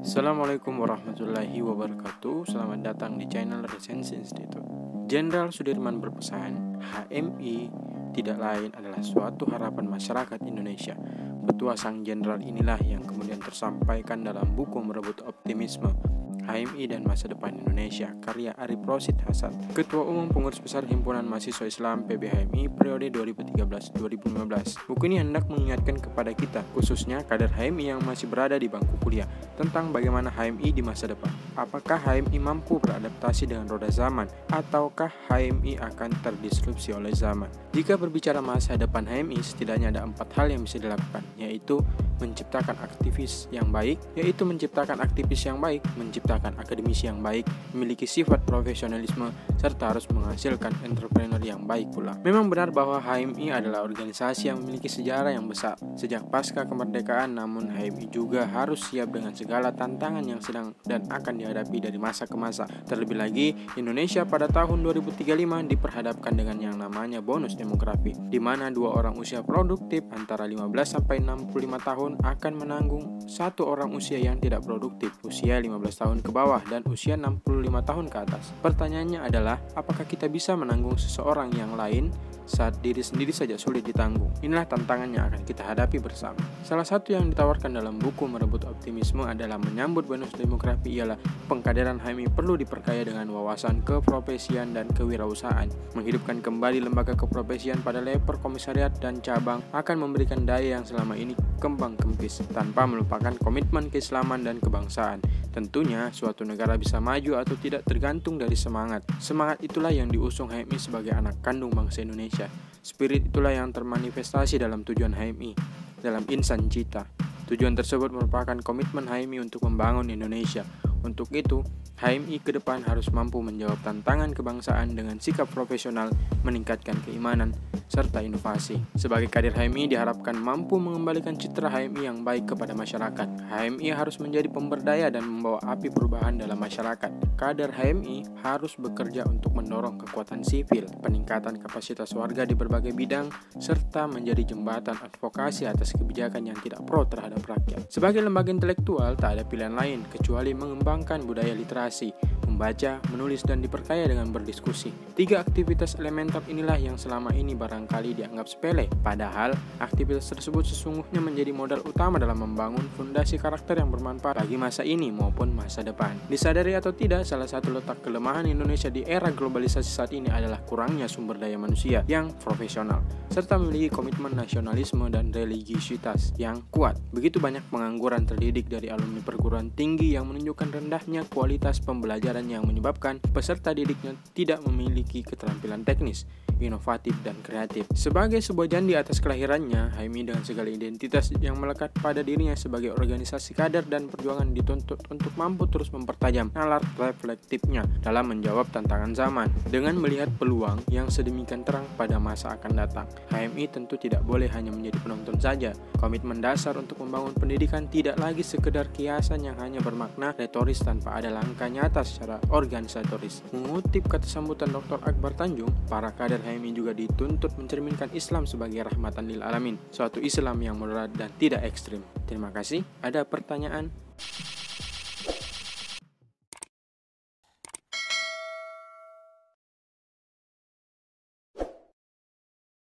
Assalamualaikum warahmatullahi wabarakatuh. Selamat datang di channel Resensi Institute Jenderal Sudirman berpesan HMI tidak lain adalah suatu harapan masyarakat Indonesia. Petua sang jenderal inilah yang kemudian tersampaikan dalam buku Merebut Optimisme HMI dan Masa Depan Indonesia karya Arif Rosid Hasan. Ketua Umum Pengurus Besar Himpunan Mahasiswa Islam PBHMI periode 2013-2015 Buku ini hendak mengingatkan kepada kita khususnya kader HMI yang masih berada di bangku kuliah tentang bagaimana HMI di masa depan. Apakah HMI mampu beradaptasi dengan roda zaman ataukah HMI akan terdisrupsi oleh zaman? Jika berbicara masa depan HMI setidaknya ada empat hal yang bisa dilakukan yaitu menciptakan aktivis yang baik, yaitu menciptakan aktivis yang baik, menciptakan akademisi yang baik, memiliki sifat profesionalisme, serta harus menghasilkan entrepreneur yang baik pula. Memang benar bahwa HMI adalah organisasi yang memiliki sejarah yang besar. Sejak pasca kemerdekaan, namun HMI juga harus siap dengan segala tantangan yang sedang dan akan dihadapi dari masa ke masa. Terlebih lagi, Indonesia pada tahun 2035 diperhadapkan dengan yang namanya bonus demografi, di mana dua orang usia produktif antara 15 sampai 65 tahun tahun akan menanggung satu orang usia yang tidak produktif, usia 15 tahun ke bawah dan usia 65 tahun ke atas. Pertanyaannya adalah, apakah kita bisa menanggung seseorang yang lain saat diri sendiri saja sulit ditanggung. Inilah tantangan yang akan kita hadapi bersama. Salah satu yang ditawarkan dalam buku Merebut Optimisme adalah menyambut bonus demografi ialah pengkaderan HMI perlu diperkaya dengan wawasan keprofesian dan kewirausahaan. Menghidupkan kembali lembaga keprofesian pada level komisariat dan cabang akan memberikan daya yang selama ini kembang kempis tanpa melupakan komitmen keislaman dan kebangsaan. Tentunya suatu negara bisa maju atau tidak tergantung dari semangat. Semangat itulah yang diusung HMI sebagai anak kandung bangsa Indonesia. Spirit itulah yang termanifestasi dalam tujuan HMI, dalam insan cita. Tujuan tersebut merupakan komitmen HMI untuk membangun Indonesia. Untuk itu, HMI ke depan harus mampu menjawab tantangan kebangsaan dengan sikap profesional, meningkatkan keimanan, serta inovasi. Sebagai kader HMI diharapkan mampu mengembalikan citra HMI yang baik kepada masyarakat. HMI harus menjadi pemberdaya dan membawa api perubahan dalam masyarakat. Kader HMI harus bekerja untuk mendorong kekuatan sipil, peningkatan kapasitas warga di berbagai bidang, serta menjadi jembatan advokasi atas kebijakan yang tidak pro terhadap rakyat. Sebagai lembaga intelektual, tak ada pilihan lain kecuali mengembangkan budaya literasi, membaca, menulis, dan diperkaya dengan berdiskusi. Tiga aktivitas elementer inilah yang selama ini barangkali dianggap sepele, padahal aktivitas tersebut sesungguhnya menjadi modal utama dalam membangun fondasi karakter yang bermanfaat bagi masa ini maupun masa depan. Disadari atau tidak, salah satu letak kelemahan Indonesia di era globalisasi saat ini adalah kurangnya sumber daya manusia yang profesional, serta memiliki komitmen nasionalisme dan religiusitas yang kuat. Begitu banyak pengangguran terdidik dari alumni perguruan tinggi yang menunjukkan rendahnya kualitas pembelajaran yang menyebabkan peserta didiknya tidak memiliki keterampilan teknis, inovatif, dan kreatif. Sebagai sebuah janji atas kelahirannya, Haimi dengan segala identitas yang melekat pada dirinya sebagai organisasi kader dan perjuangan dituntut untuk mampu terus mempertajam nalar reflektifnya dalam menjawab tantangan zaman. Dengan melihat peluang yang sedemikian terang pada masa akan datang, HMI tentu tidak boleh hanya menjadi penonton saja. Komitmen dasar untuk membangun pendidikan tidak lagi sekedar kiasan yang hanya bermakna retoris tanpa ada langkah nyata secara organisatoris. Mengutip kata sambutan Dr. Akbar Tanjung, para kader juga dituntut mencerminkan Islam sebagai rahmatan lil alamin, suatu Islam yang moderat dan tidak ekstrim. Terima kasih. Ada pertanyaan?